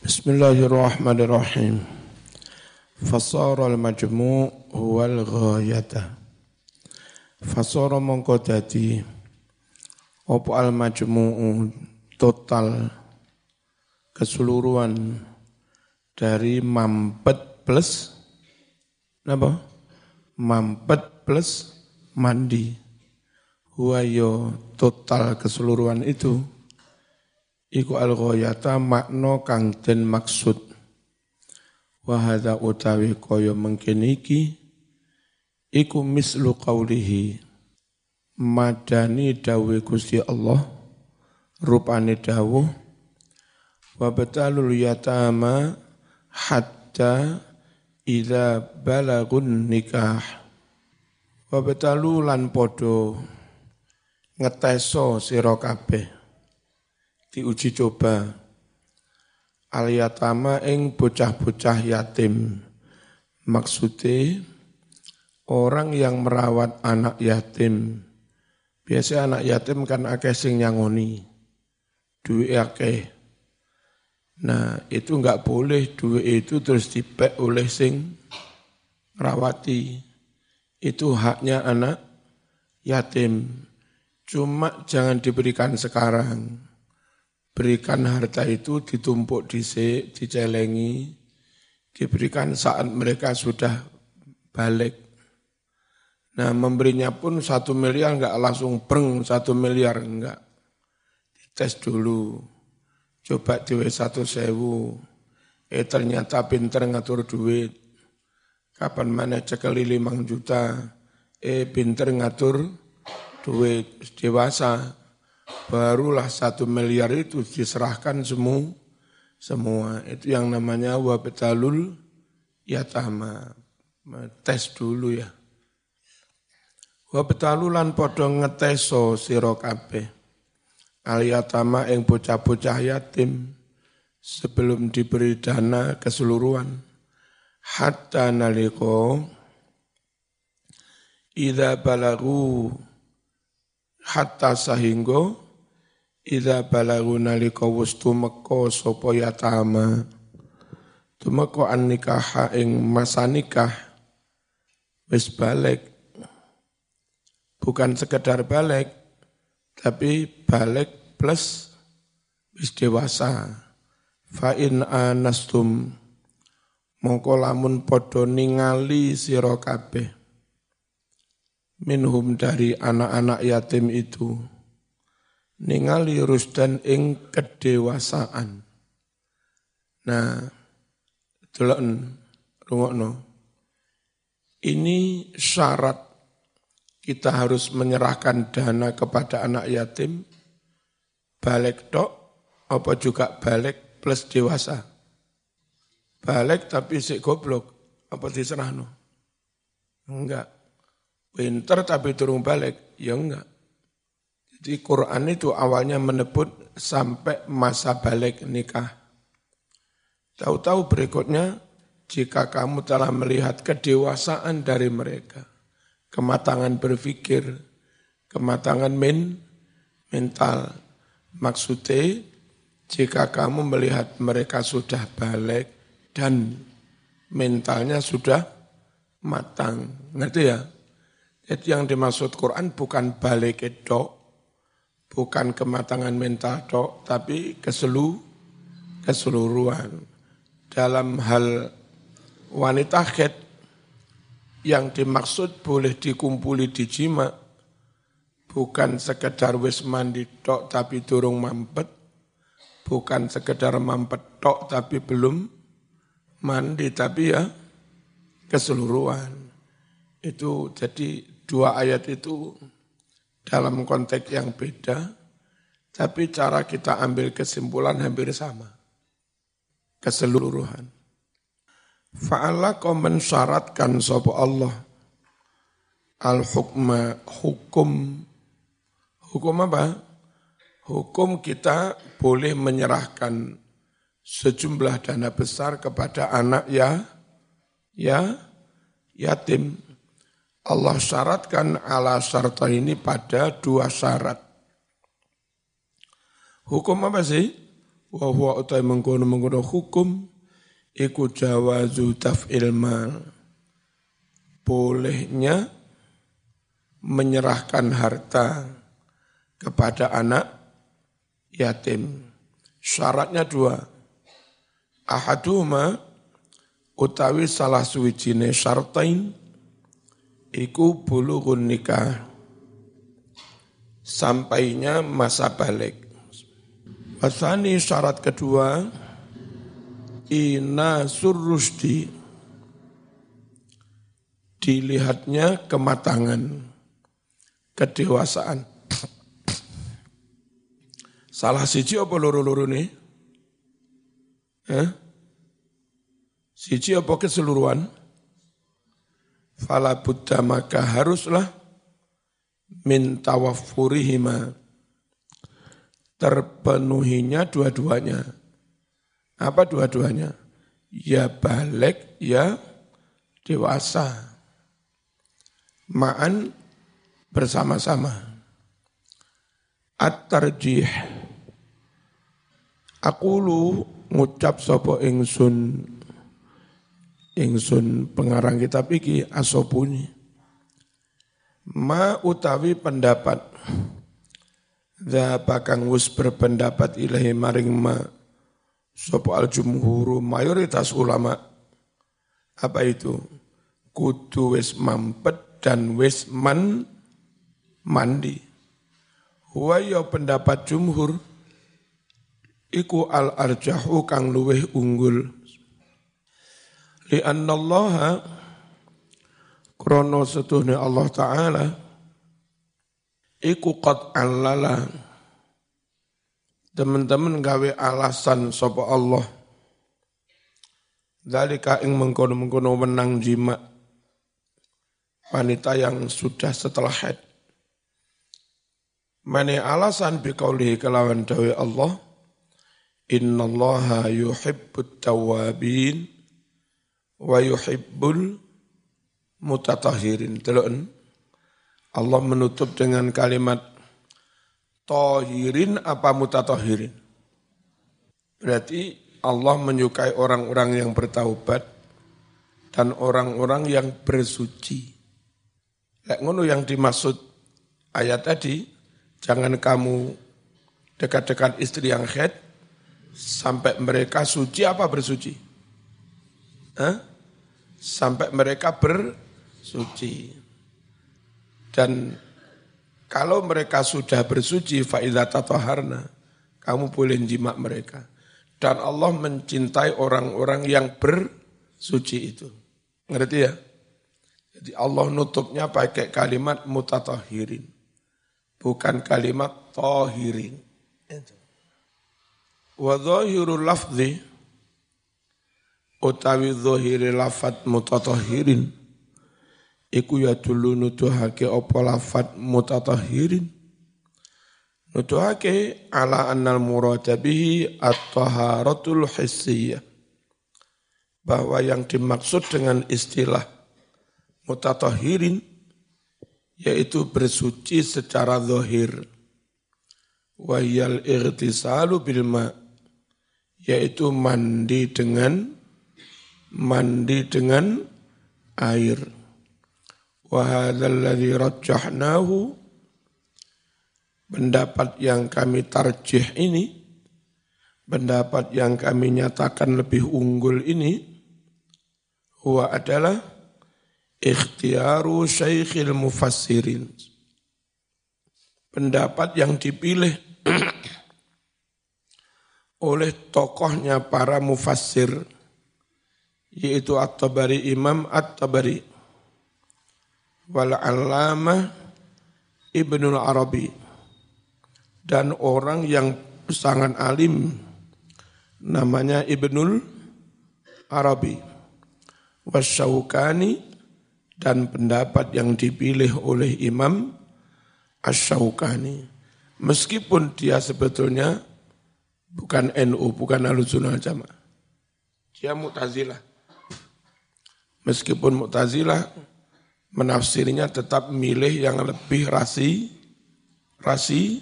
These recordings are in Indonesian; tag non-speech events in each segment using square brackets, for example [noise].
Bismillahirrahmanirrahim. Fasara al-majmu' huwa al-ghayata. Fasara mongko dadi apa al-majmu'u total keseluruhan dari mampet plus apa? Mampet plus mandi. Huwa yo total keseluruhan itu iku al-ghayata makna kang den maksud. Wa hadza utawi kaya mengkene iki iku mislu qaulihi madani dawe Gusti Allah rupane dawuh wa batalul yatama hatta idza balagun nikah. Wa batalu lan padha ngeteso sira kabeh diuji coba. Aliyatama ing bocah-bocah yatim. Maksudnya orang yang merawat anak yatim. Biasa anak yatim kan akeh sing nyangoni. Duit akeh. Nah itu enggak boleh duit itu terus dipek oleh sing rawati. Itu haknya anak yatim. Cuma jangan diberikan sekarang berikan harta itu ditumpuk dicek, dicelengi, diberikan saat mereka sudah balik. Nah memberinya pun satu miliar enggak langsung preng satu miliar enggak. Dites dulu, coba duit satu sewu, eh ternyata pinter ngatur duit. Kapan mana cekali limang juta, eh pinter ngatur duit dewasa barulah satu miliar itu diserahkan semua semua. Itu yang namanya wabetalul yatama. Tes dulu ya. Wabetalulan podo ngeteso sira kabeh. Aliyatama yang bocah-bocah yatim sebelum diberi dana keseluruhan. Hatta naliko ida balagu hatta sahingga Ida balagu nalika wis tumeka sapa yatama. Tumeka an nikah ing masa nikah wis balik. Bukan sekedar balik tapi balik plus wis dewasa. Fa in anastum mongko lamun padha ningali sira kabeh minhum dari anak-anak yatim itu ningali rusdan ing kedewasaan. Nah, delok rungokno. Ini syarat kita harus menyerahkan dana kepada anak yatim balik tok apa juga balik plus dewasa. Balik tapi si goblok apa diserahno? Enggak. Pinter tapi turun balik, ya enggak. Jadi Quran itu awalnya menyebut sampai masa balik nikah. Tahu-tahu berikutnya, jika kamu telah melihat kedewasaan dari mereka, kematangan berpikir, kematangan men, mental, maksudnya jika kamu melihat mereka sudah balik dan mentalnya sudah matang. Ngerti ya? Jadi yang dimaksud Quran bukan balik itu, bukan kematangan mental dok, tapi keselu, keseluruhan. Dalam hal wanita khed, yang dimaksud boleh dikumpuli di jima, bukan sekedar wis mandi tok tapi durung mampet, bukan sekedar mampet tok tapi belum mandi, tapi ya keseluruhan. Itu jadi dua ayat itu dalam konteks yang beda, tapi cara kita ambil kesimpulan hampir sama. Keseluruhan. Fa'ala kau mensyaratkan sopa Allah al-hukma hukum hukum apa? Hukum kita boleh menyerahkan sejumlah dana besar kepada anak ya ya yatim Allah syaratkan ala syarta ini pada dua syarat. Hukum apa sih? wa huwa utai mengkono mengkono hukum iku jawazu taf'il mal bolehnya menyerahkan harta kepada anak yatim syaratnya dua ahaduma utawi salah suwijine syartain iku bulughun nikah. Sampainya masa balik. Wasani syarat kedua ina surrusdi. Dilihatnya kematangan kedewasaan. Salah siji apa loro-loro nih? Eh? siji apa keseluruhan fala buddha maka haruslah min tawaffurihima terpenuhinya dua-duanya. Apa dua-duanya? Ya balik, ya dewasa. Ma'an bersama-sama. At-tarjih. Aku lu ngucap sopo ingsun ingsun pengarang kitab iki asobuni. Ma utawi pendapat. Dhaba kang wis berpendapat ilahi maring ma. Sopo al jumhuru mayoritas ulama. Apa itu? Kudu wis mampet dan wis man mandi. Huwa ya pendapat jumhur iku al arjahu kang luweh unggul li annallaha krono setuhne Allah taala iku qad alala teman-teman gawe alasan sapa Allah. Dalika ing mengkono-mengkono menang jima wanita yang sudah setelah haid. Mane alasan biqaulihi kelawan dawe Allah Innallaha yuhibbut tawabin wa yuhibbul mutatahirin. Teloken Allah menutup dengan kalimat tohirin apa mutatohirin. Berarti Allah menyukai orang-orang yang bertaubat dan orang-orang yang bersuci. Lek ngono yang dimaksud ayat tadi, jangan kamu dekat-dekat istri yang head sampai mereka suci apa bersuci? Hah? Sampai mereka bersuci. Dan kalau mereka sudah bersuci tatoharna, kamu boleh jimak mereka. Dan Allah mencintai orang-orang yang bersuci itu. Ngerti ya? Jadi Allah nutupnya pakai kalimat mutatahirin. Bukan kalimat tohirin. Wa dhahirul utawi dhahiri lafat mutatahirin. Iku ya dulu nuduhake apa lafat mutatahirin? Nuduhake ala annal murada bihi at-taharatul hissiyah. Bahwa yang dimaksud dengan istilah mutatahirin yaitu bersuci secara zahir wayal irtisalu bil ma yaitu mandi dengan mandi dengan air. Wahadalladzi pendapat yang kami tarjih ini, pendapat yang kami nyatakan lebih unggul ini, huwa adalah ikhtiaru syaikhil mufassirin. Pendapat yang dipilih [clears throat] oleh tokohnya para mufassir yaitu At-Tabari Imam At-Tabari. Wal alama Ibnul Arabi. Dan orang yang sangat alim namanya Ibnul Arabi. Wasyaukani dan pendapat yang dipilih oleh Imam Asyaukani meskipun dia sebetulnya bukan NU bukan Ahlussunnah Jamaah. Dia Mu'tazilah meskipun Mu'tazilah menafsirnya tetap milih yang lebih rasi, rasi,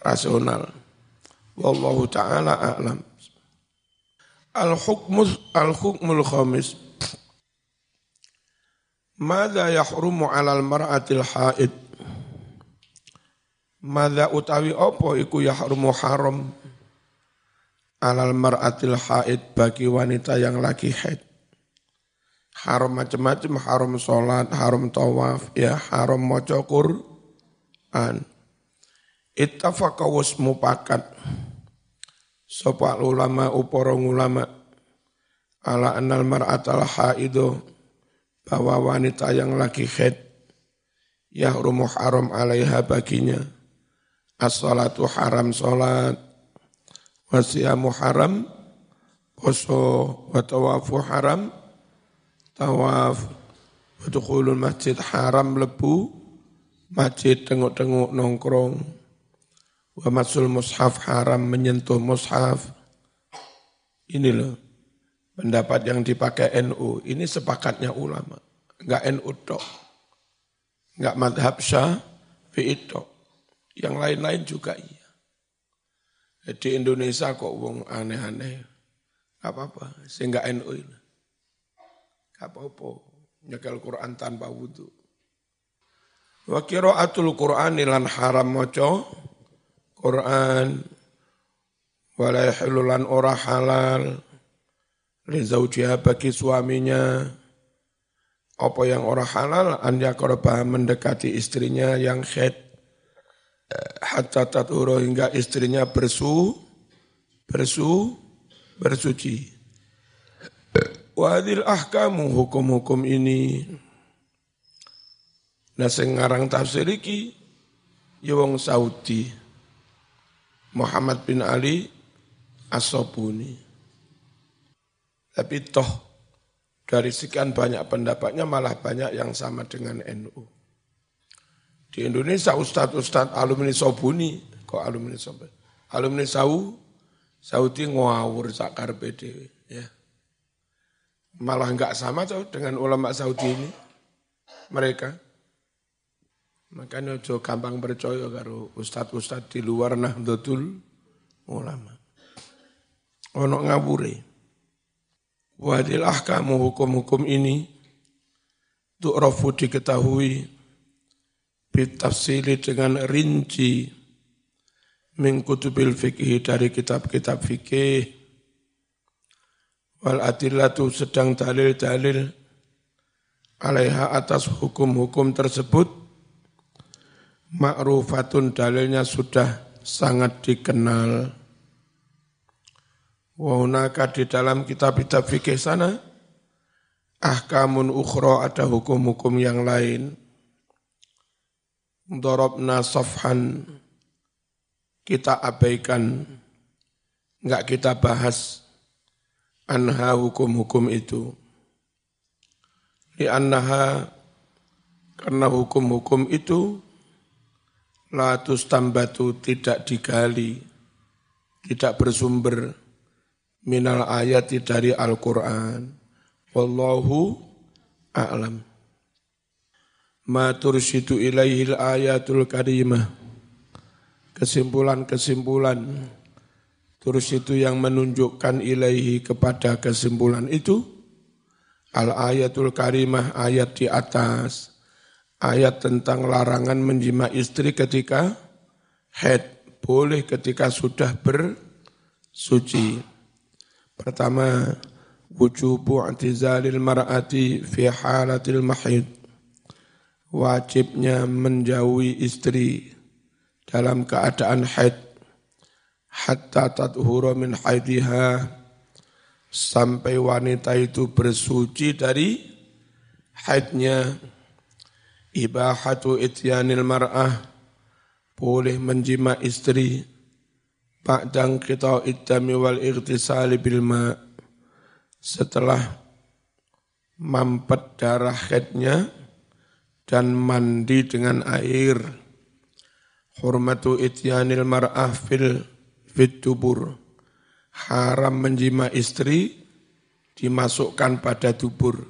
rasional. Wallahu taala a'lam. Al-hukmus al-hukmul khamis. Mada yahrumu 'alal mar'atil haid? Mada utawi opo iku yahrumu haram alal mar'atil haid bagi wanita yang lagi haid. Haram macam-macam, haram sholat, haram tawaf, ya haram maca Quran. Ittafaqa mupakat. Sopa ulama uporong ulama. Ala anal mar'atal haido bahwa wanita yang lagi haid yahrumu haram alaiha baginya. As-salatu haram salat wasiyamu haram poso wa tawafu haram tawaf wa masjid haram lebu masjid tengok-tengok nongkrong Wa masul mushaf haram menyentuh mushaf. Ini loh pendapat yang dipakai NU. Ini sepakatnya ulama. Enggak NU tok. Enggak madhab syafi'i tok. Yang lain-lain juga iya. Di Indonesia kok wong aneh-aneh. Apa-apa. Sehingga NU ini. Apa-apa. Nyekel Quran tanpa wudhu. Wa kiraatul Quran lan haram moco Quran. Wala yahilulan ora halal. Li zaujiha bagi suaminya. Apa yang ora halal an yakorba mendekati istrinya yang khed. Hatta taturo hingga istrinya bersu bersu bersuci wadil ahkamu hukum-hukum ini nah sing ngarang tafsir iki ya wong Saudi Muhammad bin Ali As-Sobuni. Tapi toh dari sekian banyak pendapatnya malah banyak yang sama dengan NU. Di Indonesia ustadz-ustadz alumni Sobuni, kok alumni Sobuni? Alumni Sau, Saudi ngawur sakar PDW. Malah enggak sama tuh dengan ulama Saudi ini. Mereka Makanya ojo gampang percaya karo ustad-ustad di luar Nahdlatul Ulama. Ono ngabure. Wadil ahkamu hukum-hukum ini tu'rafu diketahui bitafsili dengan rinci min kutubil fikih dari kitab-kitab fikih wal adillatu sedang dalil-dalil alaiha atas hukum-hukum tersebut ma'rufatun dalilnya sudah sangat dikenal. Wahunaka di dalam kitab-kitab fikih sana, ahkamun ukhro ada hukum-hukum yang lain. Dorobna sofhan, kita abaikan, enggak kita bahas anha hukum-hukum itu. Di annaha, karena hukum-hukum itu Latus tambatu tidak digali, tidak bersumber minal ayat dari Al-Quran. Wallahu a'lam. Ma tursitu ilaihil ayatul karimah. Kesimpulan-kesimpulan terus itu yang menunjukkan ilaihi kepada kesimpulan itu al ayatul karimah ayat di atas ayat tentang larangan menjima istri ketika head, boleh ketika sudah bersuci. Pertama, wujubu antizalil mar'ati fi halatil mahid. Wajibnya menjauhi istri dalam keadaan haid hatta tadhura min haidiha sampai wanita itu bersuci dari haidnya. Ibahatu ityanil mar'ah boleh menjima istri. Ba'dang kita ittami wal irtisali bil ma. Setelah mampet darah headnya dan mandi dengan air. Hurmatu ityanil mar'ah fil fit tubur haram menjima istri dimasukkan pada tubur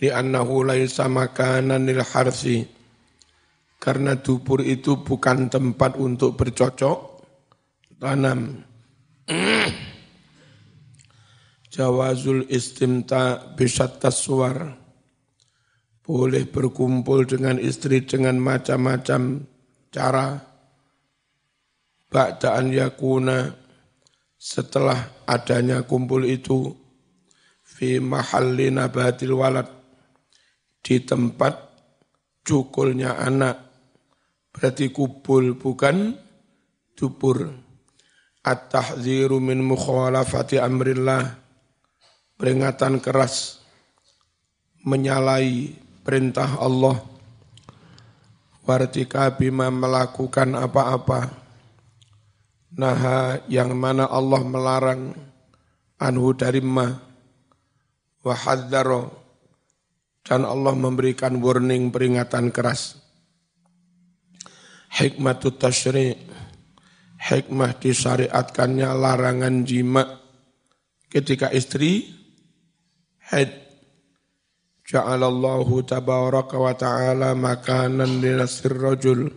li'annahu laisa makanan lil harsi karena dubur itu bukan tempat untuk bercocok tanam. Jawazul istimta bisyatta suar. Boleh berkumpul dengan istri dengan macam-macam cara. Ba'daan yakuna setelah adanya kumpul itu fi mahalli nabatil walad di tempat cukulnya anak. Berarti kubul bukan dubur. At-tahziru min mukhalafati amrillah peringatan keras menyalahi perintah Allah. Wartika bima melakukan apa-apa naha yang mana Allah melarang anhu dari ma. Wa dan Allah memberikan warning peringatan keras. Hikmatut tasyri' hikmah disyariatkannya larangan jima. Ketika istri haid ja'alallahu tabaraka wa ta'ala makanan linasir rajul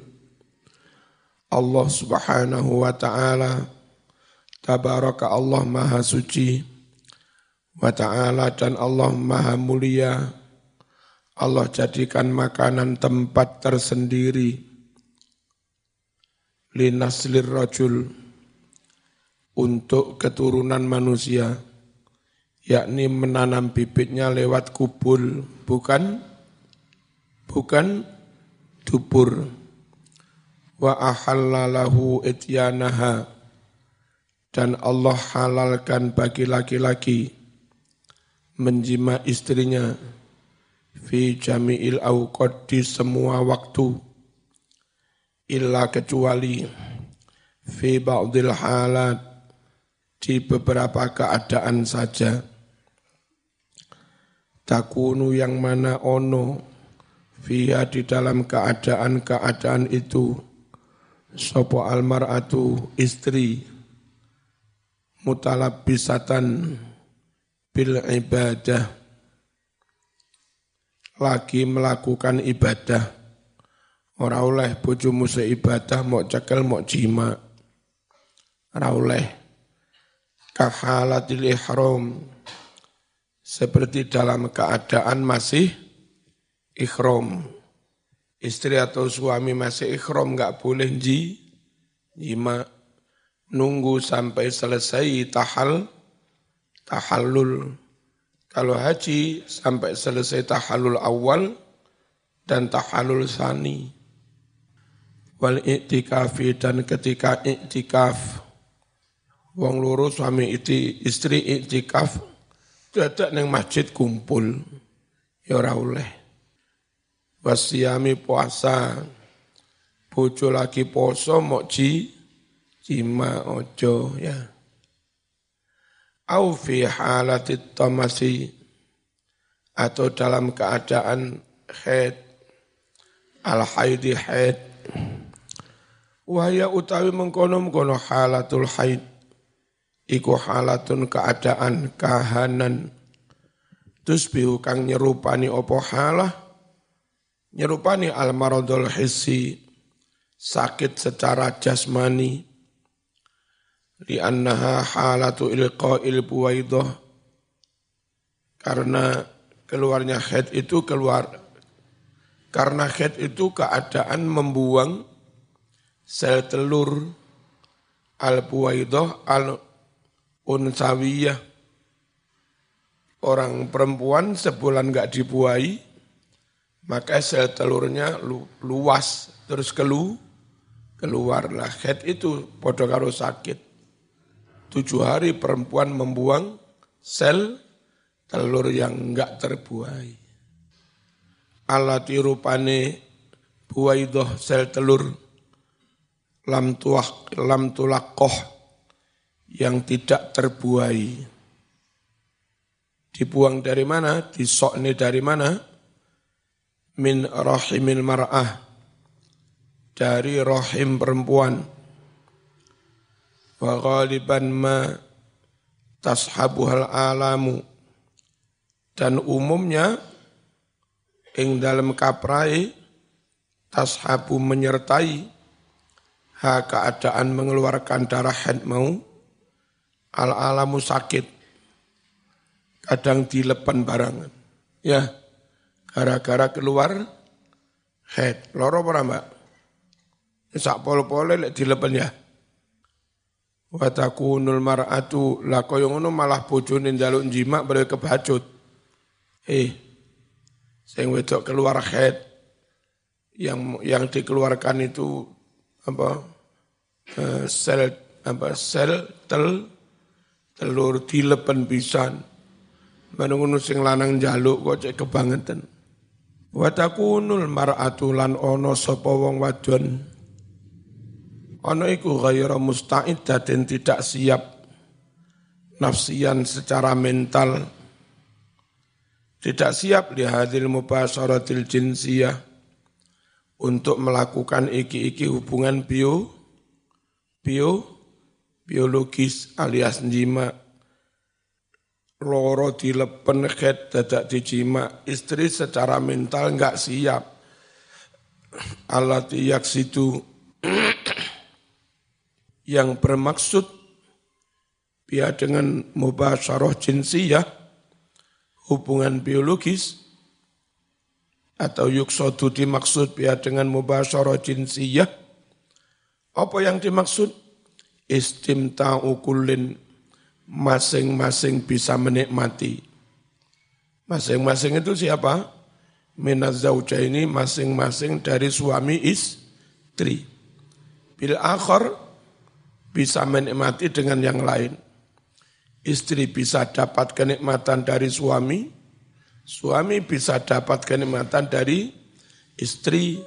Allah subhanahu wa ta'ala. Tabaraka Allah maha suci wa ta'ala dan Allah maha mulia. Allah jadikan makanan tempat tersendiri. Linaslir rajul untuk keturunan manusia yakni menanam bibitnya lewat kubul, bukan? Bukan? Dubur. Wa ahallalahu ityanaha. Dan Allah halalkan bagi laki-laki menjima istrinya fi jami'il awqat di semua waktu. Illa kecuali fi ba'dil halat di beberapa keadaan saja. Takunu yang mana ono via di dalam keadaan-keadaan itu sopo almaratu istri mutalabisatan bil ibadah. Lagi melakukan ibadah. Ora oleh bojomu ibadah mau cekel mau jima ora oleh. Kahalatil ihram. Seperti dalam keadaan masih ikhram. Istri atau suami masih ikhram nggak boleh ji, jima nunggu sampai selesai tahal, tahallul. Kalau haji sampai selesai tahallul awal dan tahallul sani. Wal i'tikafi dan ketika i'tikaf. Wong lurus suami istri i'tikaf dadak neng masjid kumpul ya ora oleh wasiami puasa. Bojo lagi poso mok ji jima ojo ya. Au fi halatit tamasi atau dalam keadaan haid al haidi haid wahya utawi mengkono-mengkono halatul haid iku halatun keadaan kahanan. Tusbihu kang nyerupani opo halah nyerupani al maradul hissi sakit secara jasmani li annaha halatu ilqa'il buwaidah karena keluarnya head itu keluar karena head itu keadaan membuang sel telur al buwaidah al unsawiyah. Orang perempuan sebulan nggak dibuahi, maka sel telurnya lu, luas, terus kelu, keluarlah. Head itu podo karo sakit. Tujuh hari perempuan membuang sel telur yang enggak terbuai. Alati rupane buaidoh sel telur lam tuah lam tulakoh yang tidak terbuai. Dibuang dari mana? Disokne dari mana? Min rahimil mar'ah. Dari rahim perempuan. Wa ghaliban ma tashabuhal alamu. Dan umumnya ing dalam kaprai tashabu menyertai ha keadaan mengeluarkan darah head mau al-alamu sakit kadang dilepan barangan ya gara-gara keluar head. Loro apa mbak? Sak pol-pole lek dilepan ya. Wa takunul mar'atu. La koyo ngono malah bojone njaluk jimak bare kebacut. Eh sing wedok keluar head. Yang yang dikeluarkan itu apa uh, sel apa sel tel telur dilepen pisan. Ngono sing lanang njaluk kok cek kebangetan wa takunul mar'atu lan ono sapa wong wadon. Ono iku ghaira dan tidak siap nafsian secara mental. Tidak siap di hadir mubasharatil jinsiyah untuk melakukan iki-iki hubungan bio bio biologis alias jima loro dilepen head dadak dijima istri secara mental enggak siap. Alat situ [clears throat] yang bermaksud ya dengan mubasyarah jinsiyah hubungan biologis atau yuksodu dimaksud ya dengan mubasyarah jinsiyah apa yang dimaksud? Istimta'u kullin masing-masing bisa menikmati masing-masing itu siapa minaz ini masing-masing dari suami istri bil akhir bisa menikmati dengan yang lain. Istri bisa dapat kenikmatan dari suami, suami bisa dapat kenikmatan dari istri.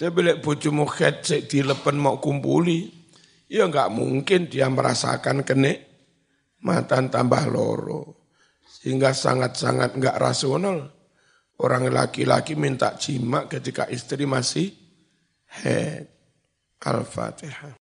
Dia bilang bojomu di dilepen mau kumpuli, ya enggak mungkin dia merasakan kenikmatan tambah loro. Sehingga sangat-sangat enggak rasional. Orang laki-laki minta jima ketika istri masih head. Al-Fatihah.